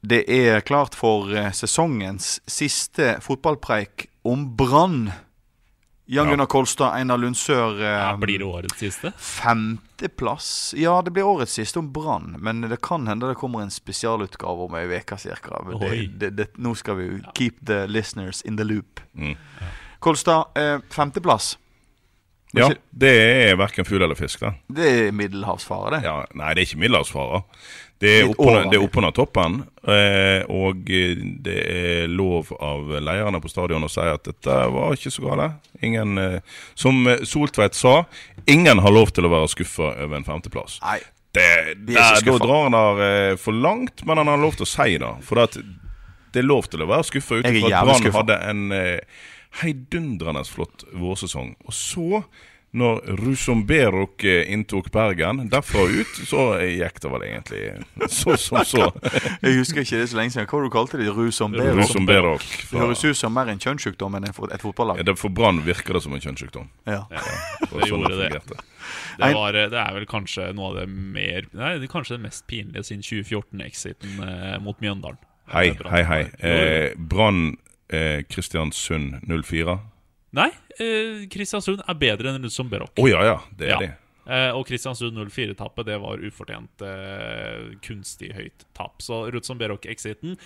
Det er klart for eh, sesongens siste fotballpreik om Brann. Jan Gunnar Kolstad, Einar Lundsør. eh, Ja, blir det årets siste? Femteplass. Ja, det blir årets siste om Brann. Men det kan hende det kommer en spesialutgave om ei uke det, nå skal vi jo keep the listeners in the loop. Mm. Kolstad, eh, femteplass. Ja, det er verken fugl eller fisk, da. Det er middelhavsfare, det. Ja, nei, det er ikke middelhavsfarer. Det er oppunder det er toppen, eh, og eh, det er lov av lederne på stadion å si at dette var ikke så gale. Ingen, eh, som Soltveit sa, ingen har lov til å være skuffa over en femteplass. Nei. Det, ikke da drar han der for langt, men han har lov til å si det. For det er lov til å være skuffa ut er ifra at Brann hadde en heidundrende flott vårsesong. Og så, når Rusomberok eh, inntok Bergen, derfra ut, så gikk det vel egentlig så som så. Jeg husker ikke det så lenge siden. Hva det du kalte det? Rusomberok? Rusomberok. Det høres ut som mer en kjønnssykdom enn et fotballag. Ja, For Brann virker det som en kjønnssykdom. Ja. ja det sånn gjorde det. fungerte. Det, var, det er vel kanskje noe av det mer Nei, det er kanskje det mest pinlige siden 2014-exiten eh, mot Mjøndalen. Hei, Eh, hei, hei. Eh, Brann eh, Kristiansund 04. Nei, eh, Kristiansund er bedre enn Rudsom Berok. Oh, ja, ja. Det er Ja. det. Eh, og Kristiansund 04-tappet det var ufortjent eh, kunstig høyt tap. Så Rudsom Berok-exiten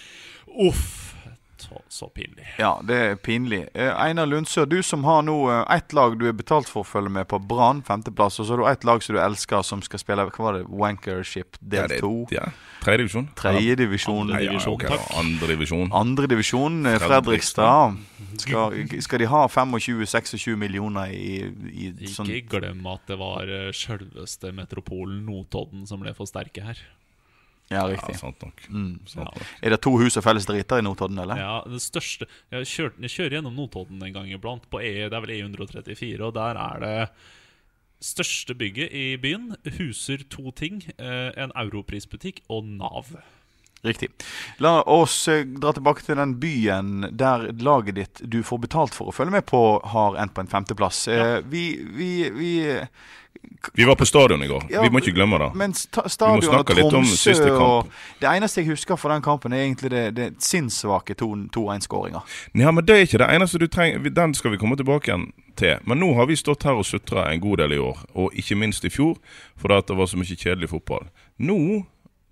Uff, så, så pinlig. Ja, det er pinlig. Eh, Einar Lundsør, du som har nå eh, ett lag du er betalt for å følge med på, Brann, femteplass, og så har du ett lag som du elsker, som skal spille hva var det, Wankership del to. ja. Tredjedivisjon? Tredjedivisjon. Andredivisjon. Andredivisjon, eh, Fredrikstad. Skal, skal de ha 25-26 millioner i, i sånn Ikke glem at det var sjølveste metropolen Notodden som ble for sterke her. Ja, Ja, riktig. sant nok. Mm. Sant nok. Er det to hus og felles driter i Notodden, eller? Ja, det største Jeg, kjørt, jeg kjører gjennom Notodden en gang iblant, på E, det er vel E134, og der er det største bygget i byen. Huser to ting. Eh, en europrisbutikk og Nav. Riktig. La oss eh, dra tilbake til den byen der laget ditt du får betalt for å følge med på, har endt på en femteplass. Ja. vi, vi, vi Vi var på stadion i går. Ja, Vi må ikke glemme det. Men sta stadion og Tromsø og Det eneste jeg husker fra den kampen, er egentlig det, det sinnssvake 2-1-skåringa. Ja, men det er ikke det eneste du trenger. Den skal vi komme tilbake igjen til. Men nå har vi stått her og sutra en god del i år, og ikke minst i fjor, fordi det var så mye kjedelig fotball. Nå,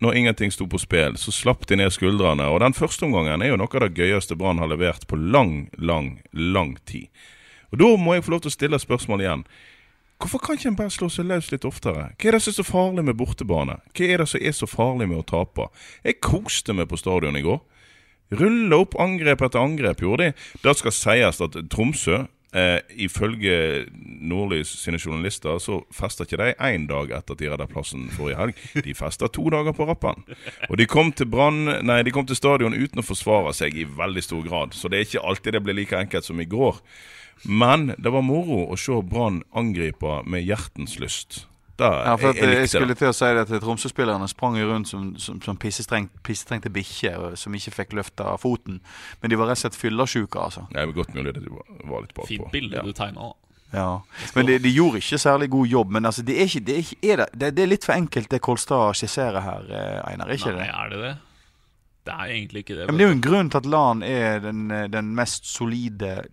når ingenting sto på spill, så slapp de ned skuldrene. Og den første omgangen er jo noe av det gøyeste Brann har levert på lang, lang, lang tid. Og da må jeg få lov til å stille spørsmålet spørsmål igjen. Hvorfor kan ikke en bare slå seg løs litt oftere? Hva er det som er så farlig med bortebane? Hva er det som er så farlig med å tape? Jeg koste meg på stadion i går. Rulle opp angrep etter angrep, gjorde de. Det skal sies at Tromsø, eh, ifølge Nordlys sine journalister, så festa ikke de én dag etter at de redda plassen forrige helg. De festa to dager på rappen. Og de kom til brand, nei, de kom til stadion uten å forsvare seg i veldig stor grad. Så det er ikke alltid det blir like enkelt som i går. Men det var moro å se Brann angripe med hjertens lyst. Det, Ja, for at jeg, jeg jeg skulle til å si det at Tromsø-spillerne sprang rundt som, som, som pissestreng- pissetrengte bikkjer som ikke fikk løfta foten. Men de var rett og slett fyllesyke, altså. Det er godt mulig at de var, var litt bakpå. Fint bilde Ja. du tegna. Ja. Men de, de gjorde ikke særlig god jobb. Men altså, det er, ikke, det, er ikke, er det, det, det er litt for enkelt, det Kolstad skisserer her, eh, Einar. Ikke Nei, det? er det det? Det er egentlig ikke det. Men det er jo en grunn til at Lan er den, eh, den mest solide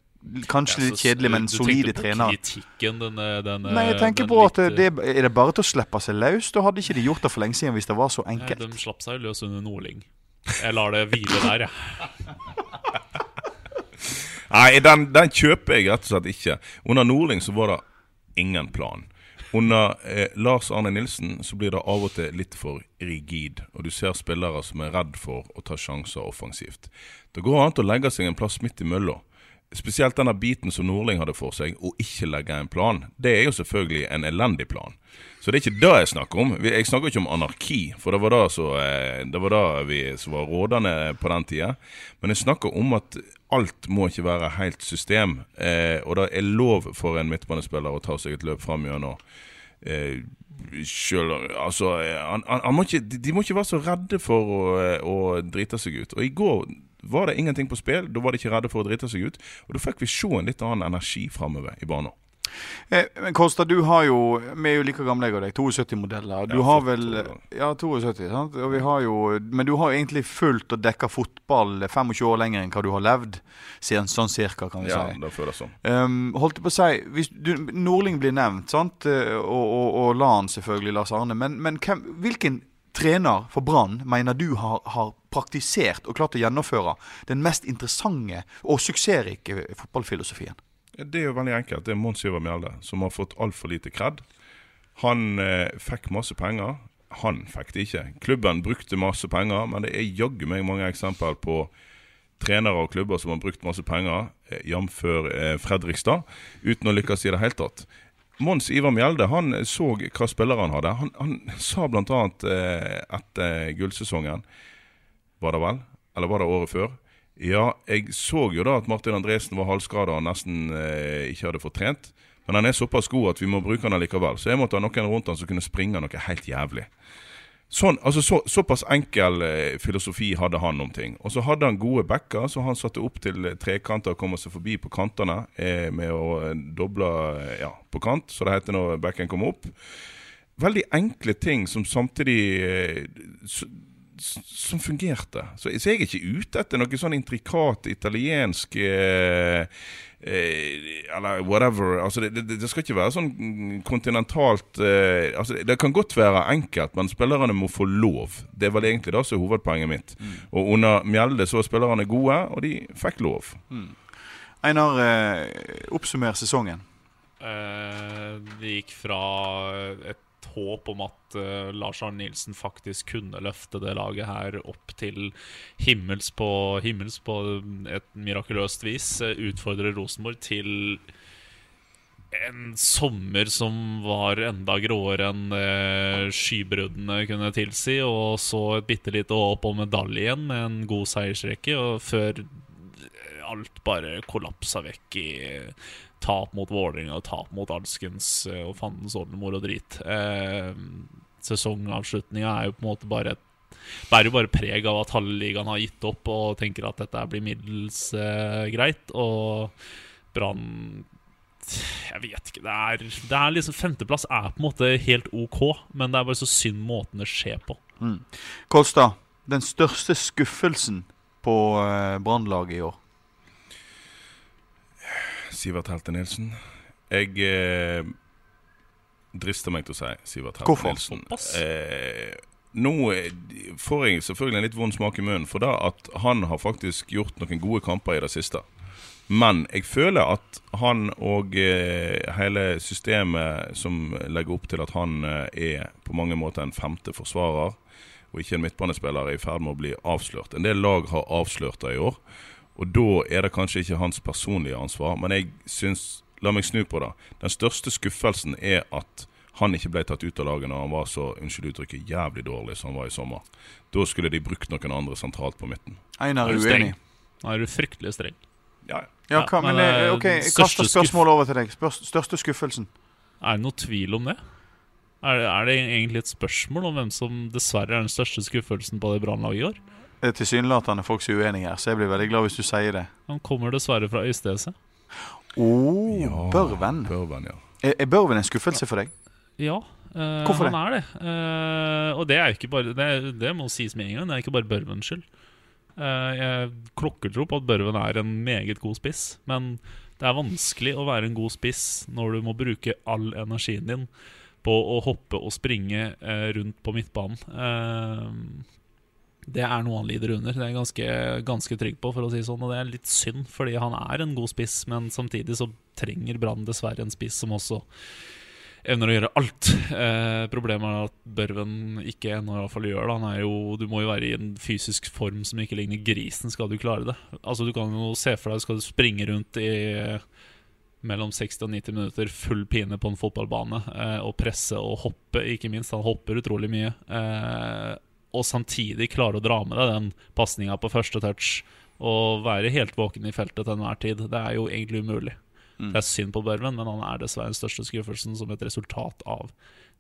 Kanskje litt kjedelig, men solide Du tenker tenkte på kritikken, den, eh, Nei, jeg tenker den på at litt, det, er det bare til å slippe seg løs? Da hadde ikke de gjort det for lenge siden hvis det var så enkelt. Nei, de slapp seg løs under Nordling. Jeg lar det hvile der, jeg. Nei, den, den kjøper jeg rett og slett ikke. Under Nordling så var det ingen plan. Under eh, Lars Arne Nilsen så blir det av og til litt for rigid, og du ser spillere som er redd for å ta sjanser offensivt. Det går an å legge seg en plass midt i mølla. Spesielt denne biten som Nordling hadde for seg, å ikke legge en plan. Det er jo selvfølgelig en elendig plan. Så det er ikke det jeg snakker om. Jeg snakker ikke om anarki, for det var det, så, eh, det var det vi som var rådende på den tida. Men jeg snakker om at alt må ikke være helt system. Eh, og det er lov for en midtbanespiller å ta seg et løp fram gjennom. Eh, selv, altså, han, han, må ikke, de, må ikke være så redde for å, å drite seg ut. Og i går var det ingenting på spill. Da var de ikke redde for å drite seg ut. Og da fikk vi se en litt annen energi framover i banen. Eh, men Kosta, du har jo Vi er jo like gamle jeg og deg. 72-modeller. Du Ja, har vel Ja, 72. sant? Og vi har jo, men du har jo egentlig fulgt og dekka fotball 25 år lenger enn hva du har levd. Siden, sånn cirka, kan vi Ja, si. det føles sånn. Um, holdt på å si hvis du, Nordling blir nevnt, sant? Eh, Og, og, og Lan selvfølgelig, Lars Arne. Men, men hvem, hvilken trener for Brann mener du har, har praktisert og klart å gjennomføre den mest interessante og suksessrike fotballfilosofien? Det er jo veldig enkelt. Det er Mons Ivar Mjelde, som har fått altfor lite kred. Han eh, fikk masse penger. Han fikk det ikke. Klubben brukte masse penger, men det er jaggu meg mange eksempler på trenere og klubber som har brukt masse penger, eh, jf. Eh, Fredrikstad, uten å lykkes i det hele tatt. Mons Ivar Mjelde han så hva spillere han hadde. Han, han sa bl.a. Eh, etter gullsesongen, var det vel, eller var det året før? Ja, jeg så jo da at Martin Andresen var halvskada og nesten eh, ikke hadde fått trent. Men han er såpass god at vi må bruke han allikevel. Så jeg måtte ha noen rundt han som kunne springe noe helt jævlig. Sånn, altså så, Såpass enkel eh, filosofi hadde han om ting. Og så hadde han gode backer, så han satte opp til eh, trekanter og kom seg forbi på kantene eh, med å eh, doble eh, ja, på kant, så det heter når backen kom opp. Veldig enkle ting som samtidig eh, som fungerte. Så, så jeg er ikke ute etter noe sånn intrikat italiensk eh, eh, Eller whatever. Altså det, det, det skal ikke være sånn mm, kontinentalt eh, altså det, det kan godt være enkelt, men spillerne må få lov. Det er vel egentlig det som er hovedpoenget mitt. Og under Mjelde så var spillerne gode, og de fikk lov. Einar, eh, oppsummer sesongen. Eh, det gikk fra et håp om at uh, Lars Arne Nilsen faktisk kunne løfte det laget her opp til himmels på, himmels på et mirakuløst vis. eh, utfordre Rosenborg til en sommer som var enda gråere enn uh, skybruddene kunne tilsi, og så et bitte lite håp om medalje igjen med en god seiersrekke, og før alt bare kollapsa vekk i tap mot Vålerenga tap mot alskens eh, og fandens oldemor og drit. Eh, sesongavslutninga er jo på en måte bare et bærer jo bare preg av at halve ligaen har gitt opp og tenker at dette blir middels eh, greit. Og Brann Jeg vet ikke. Det er, det er liksom Femteplass er på en måte helt OK, men det er bare så synd måten det skjer på. Kolstad, den største skuffelsen på eh, Brannlaget i år? Sivert Helte Nilsen. Jeg eh, drister meg til å si Sivert Helte Hvorfor? Nilsen. Eh, nå eh, får jeg selvfølgelig en litt vond smak i munnen, for da at han har faktisk gjort noen gode kamper i det siste. Men jeg føler at han og eh, hele systemet som legger opp til at han eh, er på mange måter en femte forsvarer, og ikke en midtbanespiller, er i ferd med å bli avslørt. En del lag har avslørt det i år. Og da er det kanskje ikke hans personlige ansvar, men jeg syns La meg snu på det. Den største skuffelsen er at han ikke ble tatt ut av laget når han var så unnskyld uttrykket, jævlig dårlig som han var i sommer. Da skulle de brukt noen andre sentralt på midten. Einar Er uenig. Nå er du fryktelig streng. Ja, Ja, Ja, hva, men, men, eh, eh, ok, jeg kaster spørsmålet over til deg. Spørs, største skuffelsen? Er det noe tvil om det? Er, det? er det egentlig et spørsmål om hvem som dessverre er den største skuffelsen på det brannlaget i år? Det er tilsynelatende folk som er uenige her, så jeg blir veldig glad hvis du sier det. Han kommer dessverre fra Øystese. Oh, Ja, Børven. Børven, ja. Er, er Børven en skuffelse for deg? Ja, Uh, Hvorfor han er det. Uh, og det er ikke bare Det, det må sies med en gang. Det er ikke bare Børvens skyld. Uh, jeg klokkertro på at Børven er en meget god spiss, men det er vanskelig å være en god spiss når du må bruke all energien din på å hoppe og springe eh, rundt på midtbanen. Det er noe han lider under. Det er jeg ganske, ganske trygg på, for å si sånn. Og det er litt synd, fordi han er en god spiss, men samtidig så trenger Brann dessverre en spiss som også evner å gjøre alt. Eh, problemet er at Børven ikke ennå i hvert fall gjør det. Jo, du må jo være i en fysisk form som ikke ligner grisen, skal du klare det. Altså Du kan jo se for deg skal du springe rundt i mellom 60 og 90 minutter full pine på en fotballbane eh, og presse og hoppe, ikke minst. Han hopper utrolig mye. Eh, og samtidig klare å dra med deg den pasninga på første touch og være helt våken i feltet til enhver tid. Det er jo egentlig umulig. Mm. Det er synd på Børven, men han er dessverre den største skuffelsen som et resultat av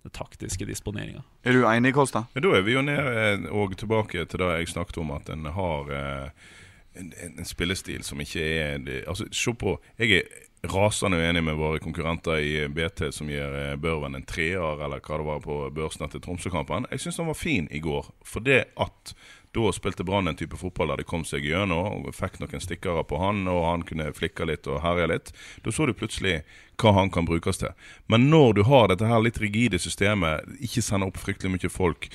den taktiske disponeringa. Er du enig, Kolstad? Ja, da er vi jo ned eh, og tilbake til det jeg snakket om, at en har eh, en, en, en spillestil som ikke er Altså, se på Jeg er rasende uenig med våre konkurrenter i BT som gir eh, Børven en treer, eller hva det var på børsen etter Tromsø-kampen. Jeg syns han var fin i går, for det at da spilte Brann en type fotball der de kom seg gjennom og fikk noen stikkere på han, og han kunne flikke litt og herje litt. Da så du plutselig hva han kan brukes til. Men når du har dette her litt rigide systemet, ikke sender opp fryktelig mye folk,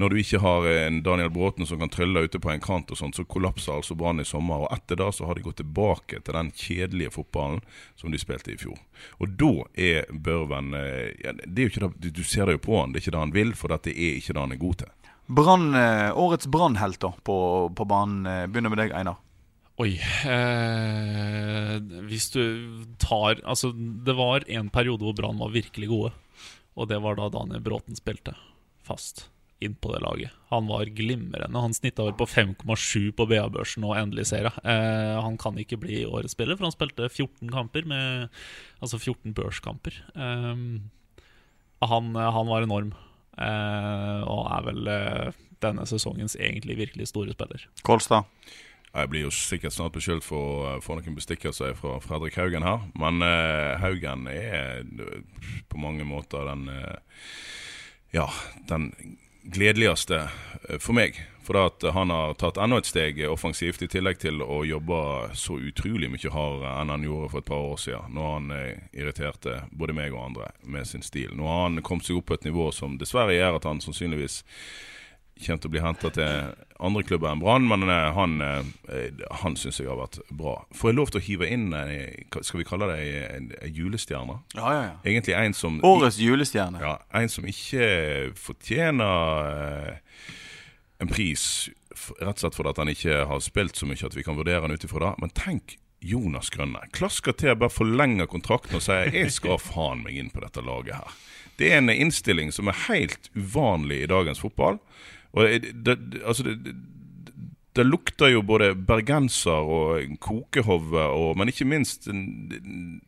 når du ikke har en Daniel Bråten som kan trylle ute på en kant, og sånt, så kollapser altså Brann i sommer. Og etter det så har de gått tilbake til den kjedelige fotballen som de spilte i fjor. Og da er Børven eh, ja, det er jo ikke det, Du ser det jo på han, det er ikke det han vil, for dette er ikke det han er god til. Brann, eh, årets brannhelt da, på, på banen. eh, Begynner med deg, Einar. Oi eh, Hvis du tar Altså, det var en periode hvor Brann var virkelig gode. Og det var da Daniel Bråten spilte fast inn på det laget. Han var glimrende. Han snitta over på 5,7 på BA-børsen og endelig serie. Eh, han kan ikke bli årets spiller, for han spilte 14 kamper med Altså 14 børskamper. Eh, han, han var enorm. Eh, og er vel eh, denne sesongens egentlig virkelig store spiller. Kolstad. Jeg blir jo sikkert snart beskyldt for å få noen bestikkelser fra Fredrik Haugen her. Men uh, Haugen er uh, på mange måter den Ja, den gledeligste for meg. For at han har tatt enda et steg offensivt, i tillegg til å jobbe så utrolig mye hardere enn han gjorde for et par år siden. Når han irriterte både meg og andre med sin stil. Nå har han kommet seg opp på et nivå som dessverre gjør at han sannsynligvis kommer til å bli henta til andre klubber enn Brann, men han, han syns jeg har vært bra. Får jeg lov til å hive inn skal vi kalle det ei julestjerne? Ja, ja, ja. Egentlig en som Årets julestjerne. Ja, En som ikke fortjener en pris, rett og slett fordi han ikke har spilt så mye at vi kan vurdere han ut ifra det. Men tenk Jonas Grønne. Klasker til bare forlenge kontrakten og si jeg skal faen meg inn på dette laget her. Det er en innstilling som er helt uvanlig i dagens fotball. Og det, det, altså det, det, lukter jo både bergenser og kokehove, og, men ikke minst en,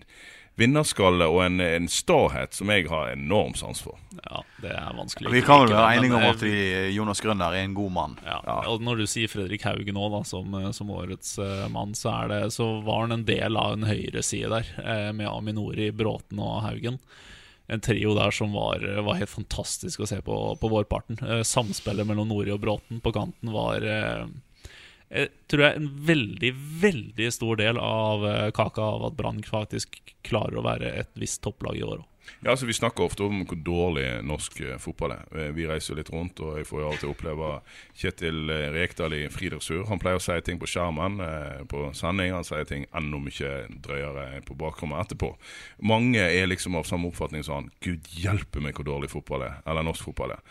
vinnerskalle og en, en stahet som jeg har enorm sans for. Ja, det er vanskelig Vi kan vel være enige om at vi, Jonas Grønner er en god mann. Ja, ja. og Når du sier Fredrik Haugen da, som, som, årets uh, mann, så, er det, så var han en del av en høyreside der, uh, med Aminori, Bråten og Haugen en trio der som var, var, helt fantastisk å se på på vårparten. Eh, samspillet mellom Nori og Bråten på kanten var eh, jeg tror jeg en veldig, veldig stor del av eh, kaka av at Brann faktisk klarer å være et visst topplag i år òg. Ja, altså Vi snakker ofte om hvor dårlig norsk eh, fotball er. Eh, vi reiser litt rundt, og jeg får jo av og til oppleve Kjetil eh, Rekdal i friidrettsur. Han pleier å si ting på skjermen på sending. Han sier ting enda mye drøyere på bakrommet etterpå. Mange er liksom av samme oppfatning som han. Gud hjelpe meg hvor dårlig fotball er. Eller norsk fotball er.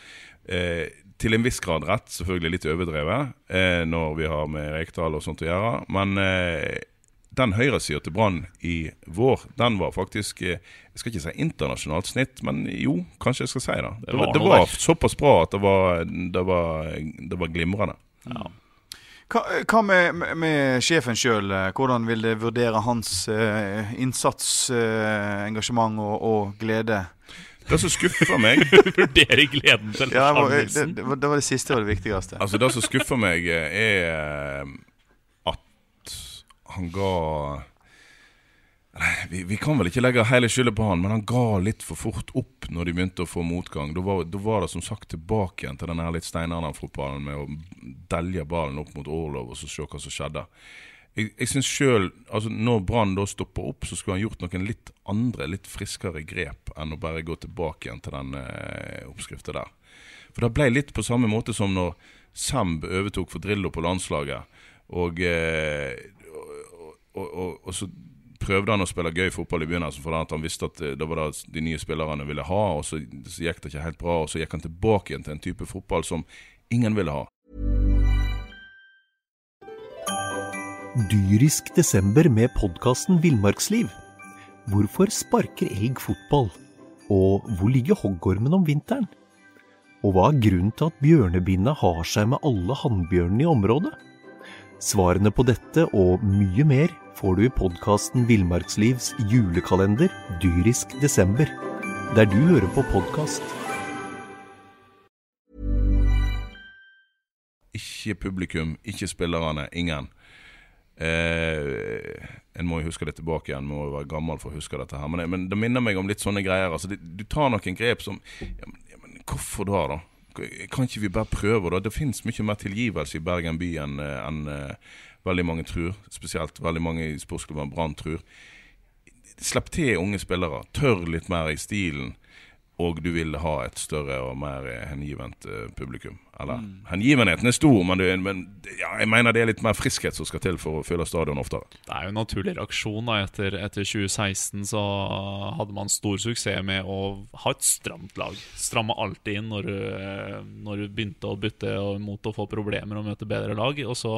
Eh, til en viss grad rett, selvfølgelig litt overdrevet, eh, når vi har med Rekdal og sånt å gjøre. Men eh, den høyresida til Brann i vår, den var faktisk eh, Jeg skal ikke si internasjonalt snitt, men jo, kanskje jeg skal si det. Det var, det var såpass bra at det var, det var, det var glimrende. Ja. Hva, hva med, med, sjefen sjøl? Hvordan vil det vurdere hans uh, innsats, uh, engasjement og, og, glede? Det som skuffer meg Vurdere gleden til ja, det, det, det, var det siste og det viktigste. Altså Det som skuffer meg, er han ga vi, vi, kan vel ikke legge hele skylda på han, men han ga litt for fort opp når de begynte å få motgang. Da var, da var det som sagt tilbake igjen til den her litt steinalderfotballen med å delje ballen opp mot Orlov og så se hva som skjedde. Jeg, jeg synes selv, altså Når Brann da stopper opp, så skulle han gjort noen litt andre, litt friskere grep enn å bare gå tilbake igjen til den eh, oppskrifta der. For det ble litt på samme måte som når Semb overtok for Drillo på landslaget. Og, eh, og, og, og, så prøvde han å spille gøy fotball i begynnelsen fordi han visste at eh, det var det de nye spillerne ville ha. Og så, så gikk det ikke helt bra, og så gikk han tilbake igjen til en type fotball som ingen ville ha. Dyrisk desember med podkasten Villmarksliv. Hvorfor sparker elg fotball? Og hvor ligger hoggormen om vinteren? Og hva er grunnen til at bjørnebinna har seg med alle hannbjørnene i området? Svarene på dette og mye mer får du i podkasten Villmarkslivs julekalender Dyrisk desember, der du hører på podkast. Ikke publikum, ikke spillerne, ingen. Eh, en må jo huske det tilbake igjen, må jo være gammel for å huske dette her. Men, men det minner meg om litt sånne greier. Altså, det, du tar noen grep som ja, men, ja, men Hvorfor da, da? Kan ikke vi bare prøve, da? Det fins mye mer tilgivelse i Bergen by enn en, uh, veldig mange tror. Spesielt veldig mange i sportsklubben Brann tror. Slipp til unge spillere. Tør litt mer i stilen. Og du vil ha et større og mer hengivent uh, publikum. Eller mm. hengivenheten er stor, men, du, men ja, jeg mener det er litt mer friskhet som skal til for å fylle stadion oftere. Det er jo en naturlig reaksjon. da Etter, etter 2016 så hadde man stor suksess med å ha et stramt lag. Stramme alltid inn når du, når du begynte å bytte mot å få problemer og møte bedre lag. Og så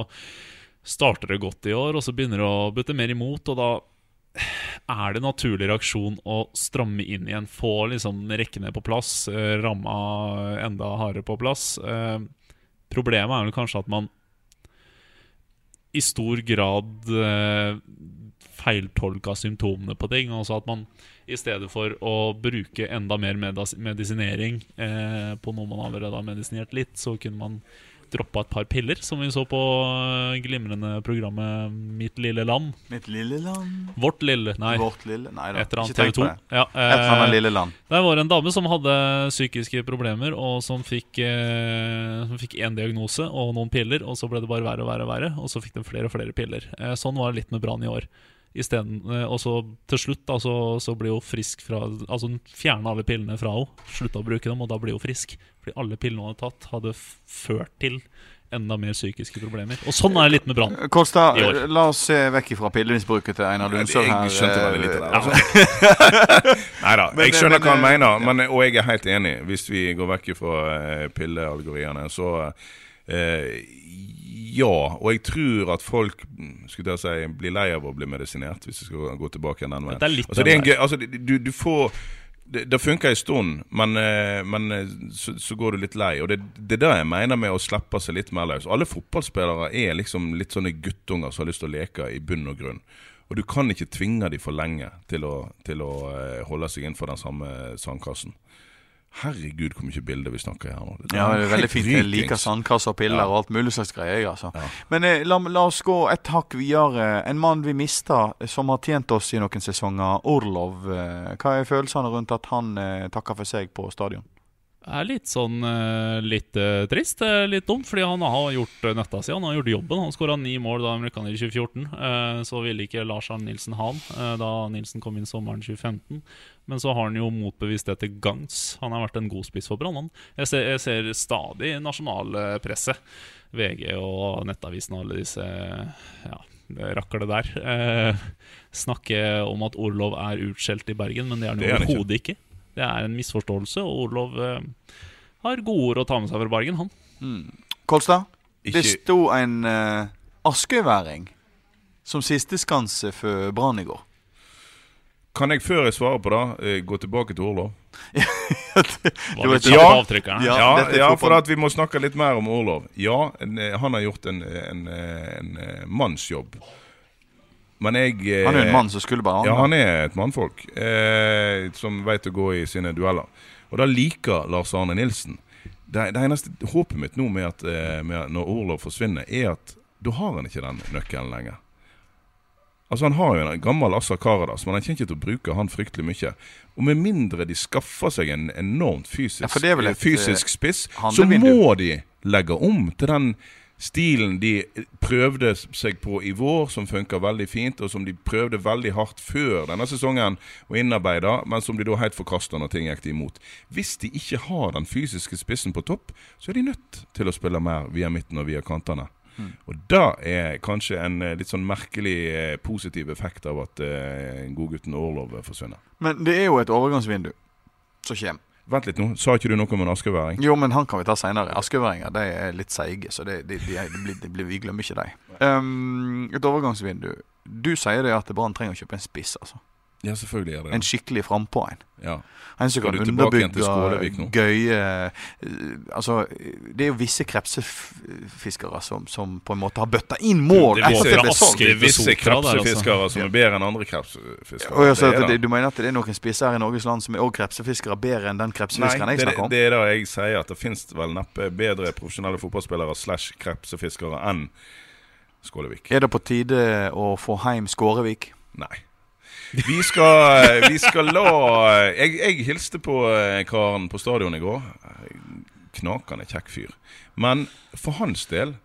starter det godt i år, og så begynner det å bytte mer imot, og da er det naturlig reaksjon å stramme inn igjen? Få liksom rekkene på plass, eh, ramma enda hardere på plass? Eh, problemet er vel kanskje at man i stor grad eh, feiltolka symptomene på ting. Altså at man i stedet for å bruke enda mer medisinering eh, på noe man allerede har medisinert litt, så kunne man droppa et par piller, som vi så på eh, glimrende programmet Mitt lille land. Mitt lille land Vårt lille Nei, Vårt lille, nei da. et eller annet TV 2. Ja, eh, et eller lille land. Der var en dame som hadde psykiske problemer, og som fikk eh, Som fikk én diagnose og noen piller, og så ble det bare verre og verre, og verre, og så fikk de flere og flere piller. Eh, sånn var det litt med Brann i år. Isteden, eh, og så til slutt da, så, så blir hun frisk fra Altså hun fjerna alle pillene fra henne, slutta å bruke dem, og da blir hun frisk. Fordi alle pillene hun hadde tatt, hadde ført til enda mer psykiske problemer. Og sånn er det litt med Brann. Kolstad, la oss se vekk fra pillemisbruket til Einar Lundsør her. Jeg skjønte veldig lite der. Altså. Nei da, jeg skjønner hva han mener, men, og jeg er helt enig. Hvis vi går vekk fra pillealgoriene, så uh, ja, og jeg tror at folk skulle jeg si, blir lei av å bli medisinert, hvis vi skal gå tilbake den veien. Det er litt altså, det er en, altså, du, du, får det, det funker en stund, men, eh, men eh, så, så, går du litt lei. Og det, det er det jeg mener med å slippe seg litt mer løs. Alle fotballspillere er liksom litt sånne guttunger som har lyst til å leke i bunn og grunn. Og du kan ikke tvinge dem for lenge til å, til å eh, holde seg innenfor den samme sandkassen. Herregud, hvor mye bilder vi snakker her nå. Det ja, det er veldig fint. Jeg liker sandkasser og piller ja. og alt mulig slags greier. Altså. Ja. Men eh, la, la, oss gå et hakk videre. En mann vi mista, som har tjent oss i noen sesonger. Orlov. Eh, hva er følelsene rundt at han eh, takker for seg på stadion? Det er litt sånn uh, litt uh, trist, uh, litt dumt, fordi han har gjort nøtta si. Han har gjort jobben. Han skåra ni mål da ned i 2014. så ville ikke Lars Arne Nilsen ha han da Nilsen kom inn sommeren 2015. Men så har han jo motbevist det til gangs. Han har vært en god spiss for Brann. Jeg, jeg, ser stadig nasjonalpresset. VG og Nettavisen og alle disse ja, raklet der. Eh, snakke om at Orlov er utskjelt i Bergen, men det er han overhodet ikke. Det er en misforståelse, og Olof eh, har gode ord å ta med seg fra Bergen, han. Mm. Kolstad, det sto en uh, askøyværing som sisteskanse for Brann i går. Kan jeg før jeg svarer på det, eh, gå tilbake til Orlov? du vet, ja, ja, ja, ja, for at vi må snakke litt mer om Orlov. Ja, en, han har gjort en, en, en, mannsjobb. Men jeg Han er jo en mann som skulle bare Ja, han er et mannfolk. Eh, som veit å gå i sine dueller. Og da liker Lars Arne Nilsen. Det, det eneste håpet mitt nå med at eh, med når Orlov forsvinner, er at da har han ikke den nøkkelen lenger. Altså Han har jo en gammel Assa Karadas, men han kommer ikke til å bruke han fryktelig mye. Og med mindre de skaffer seg en enormt fysisk, ja, et, fysisk spiss, så må de legge om til den stilen de prøvde seg på i vår, som funker veldig fint, og som de prøvde veldig hardt før denne sesongen å innarbeide, men som de da helt forkasta når ting gikk de imot. Hvis de ikke har den fysiske spissen på topp, så er de nødt til å spille mer via midten og via kantene. Og da er kanskje en eh, litt sånn merkelig eh, positiv effekt av at eh, godgutten Orlov forsvinner. Men det er jo et overgangsvindu som kommer. Vent litt nå, sa ikke du noe om en askeværing? Jo, men han kan vi ta seinere. Askeværinger de er litt seige, så det, de, de, de, blir- de, blir- vi glemmer ikke dem. Um, et overgangsvindu. Du sier det at Brann trenger å kjøpe en spiss, altså. Ja, selvfølgelig er det En skikkelig frampå en. Ja. En som kan underbygge gøye eh, Altså, det er jo visse krepsefiskere som, som på en måte har bøtta inn mål Det det Det er visse altså. krepsefiskere som er bedre enn andre krepsefiskere. Og jeg Det du mener at det er noen spisser her i Norges land som er også krepsefiskere bedre enn den krepsefiskeren jeg snakker om? det er det jeg sier at det finnes vel neppe bedre profesjonelle fotballspillere slash krepsefiskere enn Skålevik. Er det på tide å få hjem Skårevik? Nei. Vi skal, vi skal la jeg, jeg hilste på eh, karen på stadion i går. Knakende kjekk fyr. Men for hans del,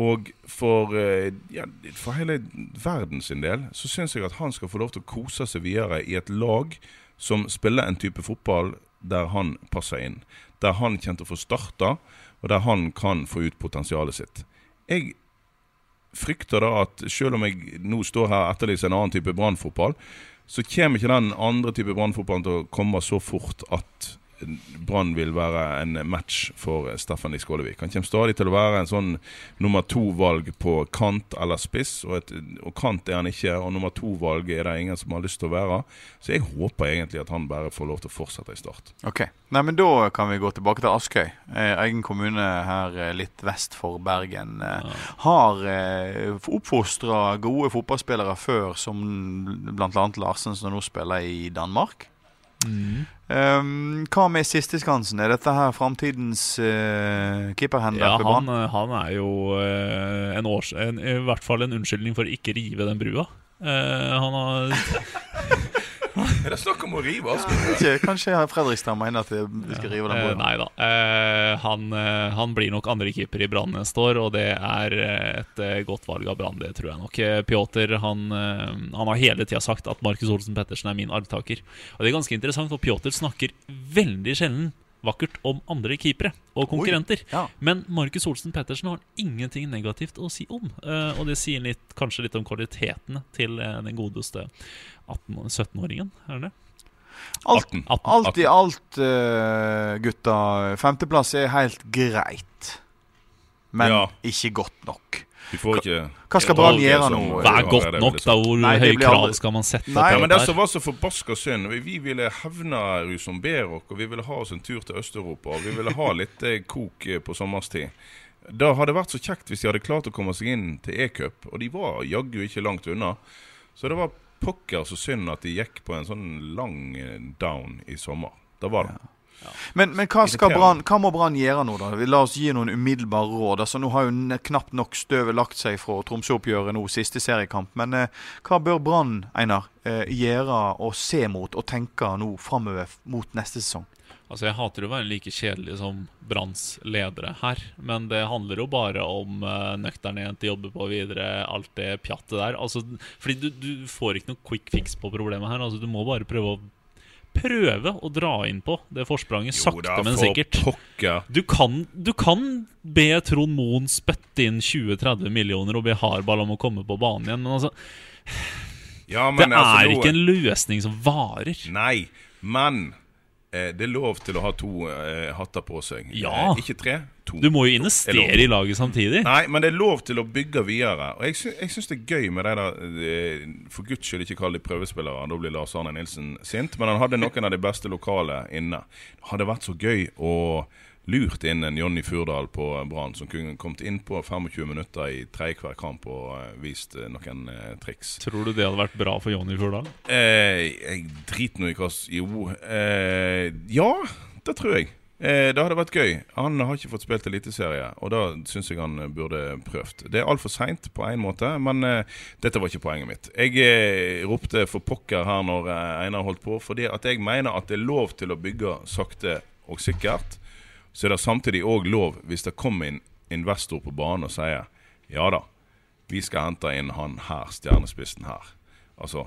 og for, eh, ja, for hele verden sin del, så syns jeg at han skal få lov til å kose seg videre i et lag som spiller en type fotball der han passer inn. Der han til å få starta, og der han kan få ut potensialet sitt. Jeg frykter da at selv om jeg nå står her og etterlyser en annen type brannfotball, så kommer ikke den andre type brannfotballen til å komme så fort at Brann vil være en match for Steffen Lie Skålevik. Han kommer stadig til å være en sånn nummer to-valg på kant eller spiss. Og, et, og kant er han ikke, og nummer to-valg er det ingen som har lyst til å være. Så jeg håper egentlig at han bare får lov til å fortsette i start. Ok, Nei, men Da kan vi gå tilbake til Askøy. Eh, egen kommune her eh, litt vest for Bergen. Ja. Har eh, oppfostra gode fotballspillere før, som bl.a. Larsen, som nå spiller i Danmark. Um, hva med siste skansen? Er dette her framtidens uh, keeperhender Ja, han, han er jo uh, en års, en, i hvert fall en unnskyldning for å ikke rive den brua. Uh, han har Er det snakk om å rive Ikke, Kanskje Fredrikstad mener at vi skal rive den Eh, broen? nei da. Eh, han, eh, han blir nok andrekeeper i Brann neste år, og det er et godt valg av Brann, det tror jeg nok. Pjotr han, han har hele tida sagt at Markus Olsen Pettersen er min arvtaker. Og det er ganske interessant, for Pjotr snakker veldig sjelden vakkert om andre keepere og konkurrenter. ja. Men Markus Olsen Pettersen har ingenting negativt å si om. Uh, og det sier litt, kanskje litt om kvalitetene til uh, den godeste 17-åringen. Er det det? Alt, 18. 18. alt i alt, uh, gutta. Femteplass er helt greit. Men Ja. ikke godt nok. Vi får ikke Hva skal Brann gjøre nå? Hva er godt nok, da? Hvor Nei, det høye krav aldri- skal man sette Nei, Ja, men det som var så forbaska synd Vi vi ville hevne Rusom Berok, og vi ville ha oss en tur til Øst-Europa. Og vi ville ha litt eh, kok eh, på sommerstid. Da hadde det vært så kjekt hvis de hadde klart å komme seg inn til E-cup, og de var jaggu ikke langt unna. Så det var pokker så synd at de gikk på en sånn lang eh, down i sommer. Da var det. Men, men hva. Brann, hva må Brann gjøre nå, da? La oss gi noen umiddelbare råd. Altså, nå har jo knapt nok støvet lagt seg fra Tromsø-oppgjøret nå, siste seriekamp. Men eh, hva bør Brann, Einar, eh, gjøre og se mot og tenke nå framover mot neste sesong? Altså Jeg hater å være like kjedelig som Branns ledere her, men det handler jo bare om uh, nøkternhet, jobbe på videre, alt det pjattet der. Altså, fordi du, du får ikke noe quick fix på problemet her. Altså Du må bare prøve å Prøve å dra inn på det forspranget Jo sakte, da, men sikkert. pokker. Du kan, du kan be Trond Moen spytte inn 20-30 millioner og be hardball om å komme på banen igjen, men altså Ja, Det altså, er noe... ikke en løsning som varer. Nei, men det er lov til å ha to eh, hatter på seg. Ja. Eh, ikke tre, to. Du må jo er investere i laget samtidig. Nei, men det er lov til å bygge videre. Og jeg, sy jeg syns det er gøy med de der eh, For guds skyld, ikke kall de prøvespillere, da blir Lars Arne Nilsen sint. Men han hadde noen av de beste lokale inne. Det hadde vært så gøy å lurt inn en Jonny Furdal på Brann, som kunne kommet inn på 25 minutter i tredje hver kamp og eh, vist eh, noen eh, triks. Tror du det hadde vært bra for Jonny Furdal? Eh, jeg driter nå i hva Jo, eh, ja, det tror jeg. Eh, det hadde vært gøy. Han har ikke fått spilt eliteserie, og da syns jeg han burde prøvd. Det er altfor seint på en måte, men dette var ikke poenget mitt. Jeg ropte for pokker her når Einar holdt på, fordi at jeg mener at det er lov til å bygge sakte og sikkert. Så er det samtidig òg lov, hvis det kommer en investor på banen og sier ja da, vi skal hente inn han her, stjernespissen her. Altså,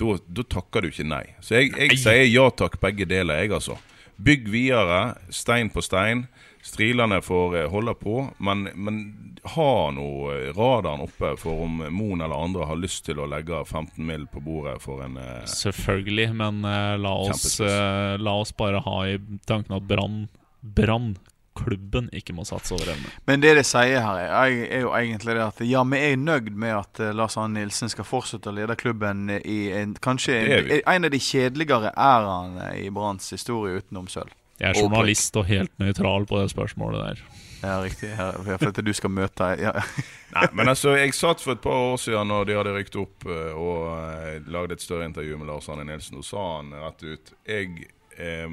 da, da takker du ikke nei. Så jeg, jeg sier ja takk, begge deler, jeg, altså. Bygg videre, stein på stein. Strilene får eh, holde på, men, men ha nå eh, radaren oppe for om Moen eller andre har lyst til å legge 15 mill. på bordet for en eh, Selvfølgelig, men uh, la, oss, eh, la oss bare ha i tanken at Brann Brannklubben ikke må satse over evne. Men det de sier her, er, er jo egentlig det at ja, vi er nøyd med at eh, Lars Arne Nilsen skal fortsette å lede klubben i en, kanskje en, en av de kjedeligere æraene i Branns historie utenom sølv. Jeg er journalist og helt nøytral på det spørsmålet der. Ja, riktig. Jeg at du skal møte ja. Nei, men altså, jeg satt for et par år siden når de hadde rykt opp eh, og eh, lagde et større intervju med Lars Arne Nilsen, og sa han rett ut Jeg eh,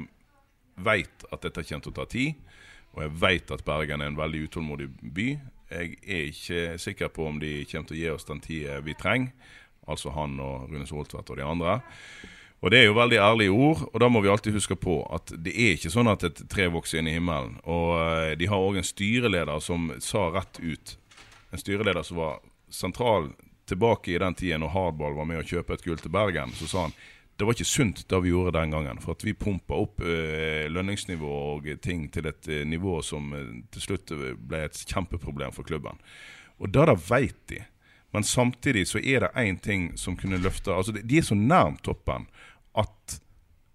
veit at dette kommer til å ta tid, og jeg veit at Bergen er en veldig utålmodig by. Jeg er ikke sikker på om de kommer til å gi oss den tida vi trenger, altså han og Rune Soltvedt og de andre. Og det er jo veldig ærlige ord, og da må vi alltid huske på at det er ikke sånn at et tre vokser inn i himmelen. Og eh, de har òg en styreleder som sa rett ut En styreleder som var sentral tilbake i den tida når Hardball var med å kjøpe et gull til Bergen. Så sa han det var ikke sunt det vi gjorde den gangen. For at vi pumpa opp eh, lønningsnivå og ting til et eh, nivå som eh, til slutt ble et kjempeproblem for klubben. Og det da veit de. Men samtidig så er det én ting som kunne løfte Altså, de er så nærmt toppen at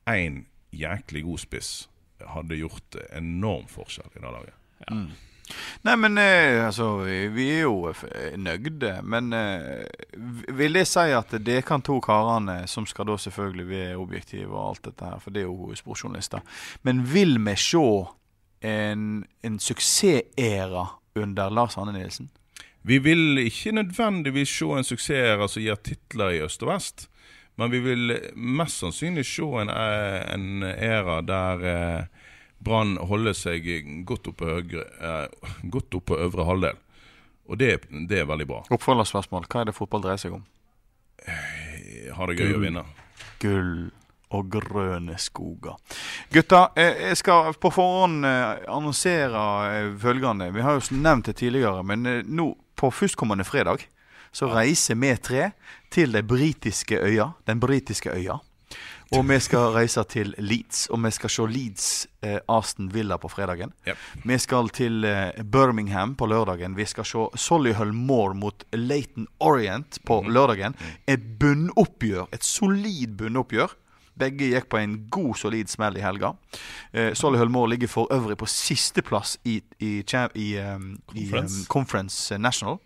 én jæklig god spiss hadde gjort enorm forskjell i det laget. Nei, men eh, altså vi, er jo eh, nøgde. Men eh, vil det si at det kan to karene, som skal da selvfølgelig være objektive og alt dette her, for det er jo sportsjournalister, men vil vi se en, en suksessæra under Lars Arne Nilsen? Vi vil ikke nødvendigvis se en suksessæra som gir titler i øst og vest, men vi vil mest sannsynlig se en, en æra der Brann holder seg godt oppe, høyre, eh, godt oppe på øvre halvdel. Og det, det er veldig bra. Oppfølgerspørsmål. Hva er det fotball dreier seg om? Ha det gøy å vinne. Gull og grønne skoger. Gutta, eh, jeg skal på forhånd eh, annonsere eh, følgende. Vi har jo nevnt det tidligere, men eh, nå på førstkommende fredag så reiser vi tre til de britiske øya. Den britiske øya. Og vi skal reise til Leeds, og vi skal se Leeds eh, Aston Villa på fredagen. Yep. Vi skal til eh, Birmingham på lørdagen. Vi skal se Solihull Moor mot Leighton Orient på lørdagen. Et bunnoppgjør. Et solid bunnoppgjør. Begge gikk på en god, solid smell i helga. Eh, Solihull Moor ligger for øvrig på sisteplass i, i, i, i, um, i Conference. Conference National.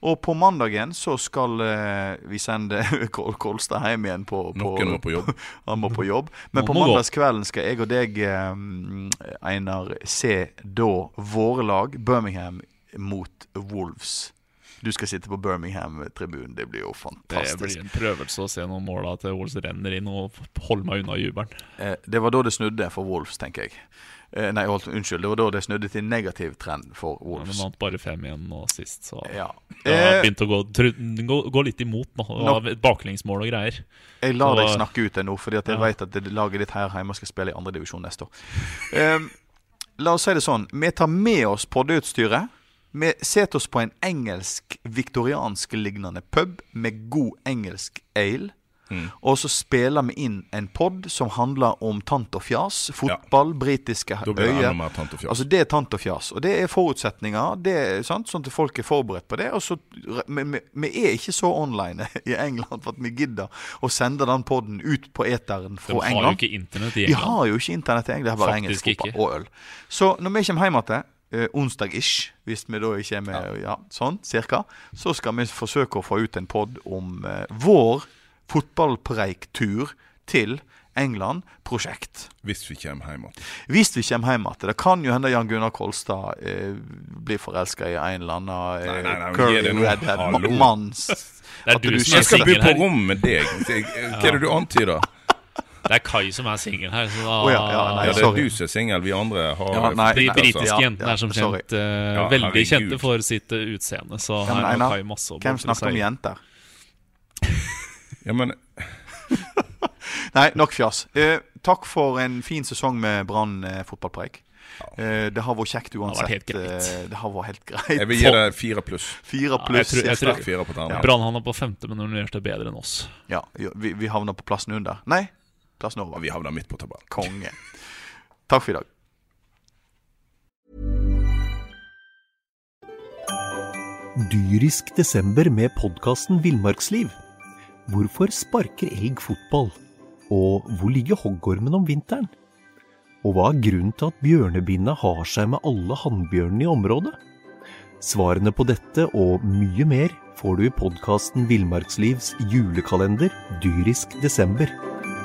Og på mandagen så skal eh, vi sende Kolstad hjem igjen på, på Noen må på jobb. Han må på jobb. Men på mandagskvelden skal jeg og deg, eh, Einar, se da våre lag, Birmingham mot Wolves. Du skal sitte på Birmingham-tribunen. Det blir jo fantastisk. Det blir en prøvelse å se noen måla til Wolves renner inn og holde meg unna jubelen. Eh, det var da det snudde for Wolves, tenker jeg. Eh, nei, unnskyld. Det var da det snudde til negativ trend for Ja, men Wolves. vant bare fem igjen nå sist, så Ja. det har Eh, begynt å gå, gå, gå litt imot nå. Et baklengsmål og greier. Jeg lar Så- deg snakke ut det nå, fordi jeg Ja. vet at det laget ditt her hjemme skal spille i andredivisjon neste år. um, la oss si det sånn. Vi tar med oss poddeutstyret. Vi setter oss på en engelsk, viktoriansk-lignende pub med god engelsk ale. Mm. Og så spiller vi inn en pod som handler om tant og fjas. Fotball, britiske Da blir det øyer. tant og fjas. Altså Det er tant og fjas. Og det er forutsetninger. Det er sant, Sånn at folk er forberedt på det. Og så, vi, vi, vi er ikke så online i England for at vi gidder å sende den poden ut på eteren De fra har jo England. ikke internett i De har jo ikke internett i England. Det er bare engelsk fotball ikke. og øl. Så når vi kommer hjem igjen, eh, onsdag-ish, hvis vi da ikke er med, ja. sånn cirka, så skal vi forsøke å få ut en pod om eh, vår fotballpreiktur til England-prosjekt. Hvis vi kommer hjem igjen. Hvis vi kommer hjem igjen. Det kan jo hende Jan Gunnar Kolstad eh, blir forelska i en eller annen eh, curly redhead mann. Det er du du som er Jeg skal bo på her. rom med deg. Hva er det du antyder? Det er Kai som er singel her. Så da, oh, ja, ja, nei, Ja, det er du som er singel. Vi andre har Ja, nei, De britiske altså, jentene ja, er som kjent uh, Ja, veldig kjente for sitt uh, utseende. Så Ja, men her har Kai masse å Hvem snakker om jenter? Ja, men Nei, nok fjas. Uh, takk for en fin sesong med Brann eh, fotballpreik. Eh, det har vært kjekt uansett. Det har, Eh, det har vært helt greit. Jeg vil gi deg fire pluss. Fire Ja, pluss. jeg tror- jeg tror-. Brann havna på femte, men nominerte bedre enn oss. Ja, ja, vi, vi havner på plassen under. Nei, plassen over. Vi havner midt på tabellen. Konge. Takk for i dag. Dyrisk desember med podkasten Villmarksliv. Hvorfor sparker elg fotball? Og hvor ligger hoggormen om vinteren? Og hva er grunnen til at bjørnebinna har seg med alle hannbjørnene i området? Svarene på dette og mye mer får du i podkasten Villmarkslivs julekalender Dyrisk desember,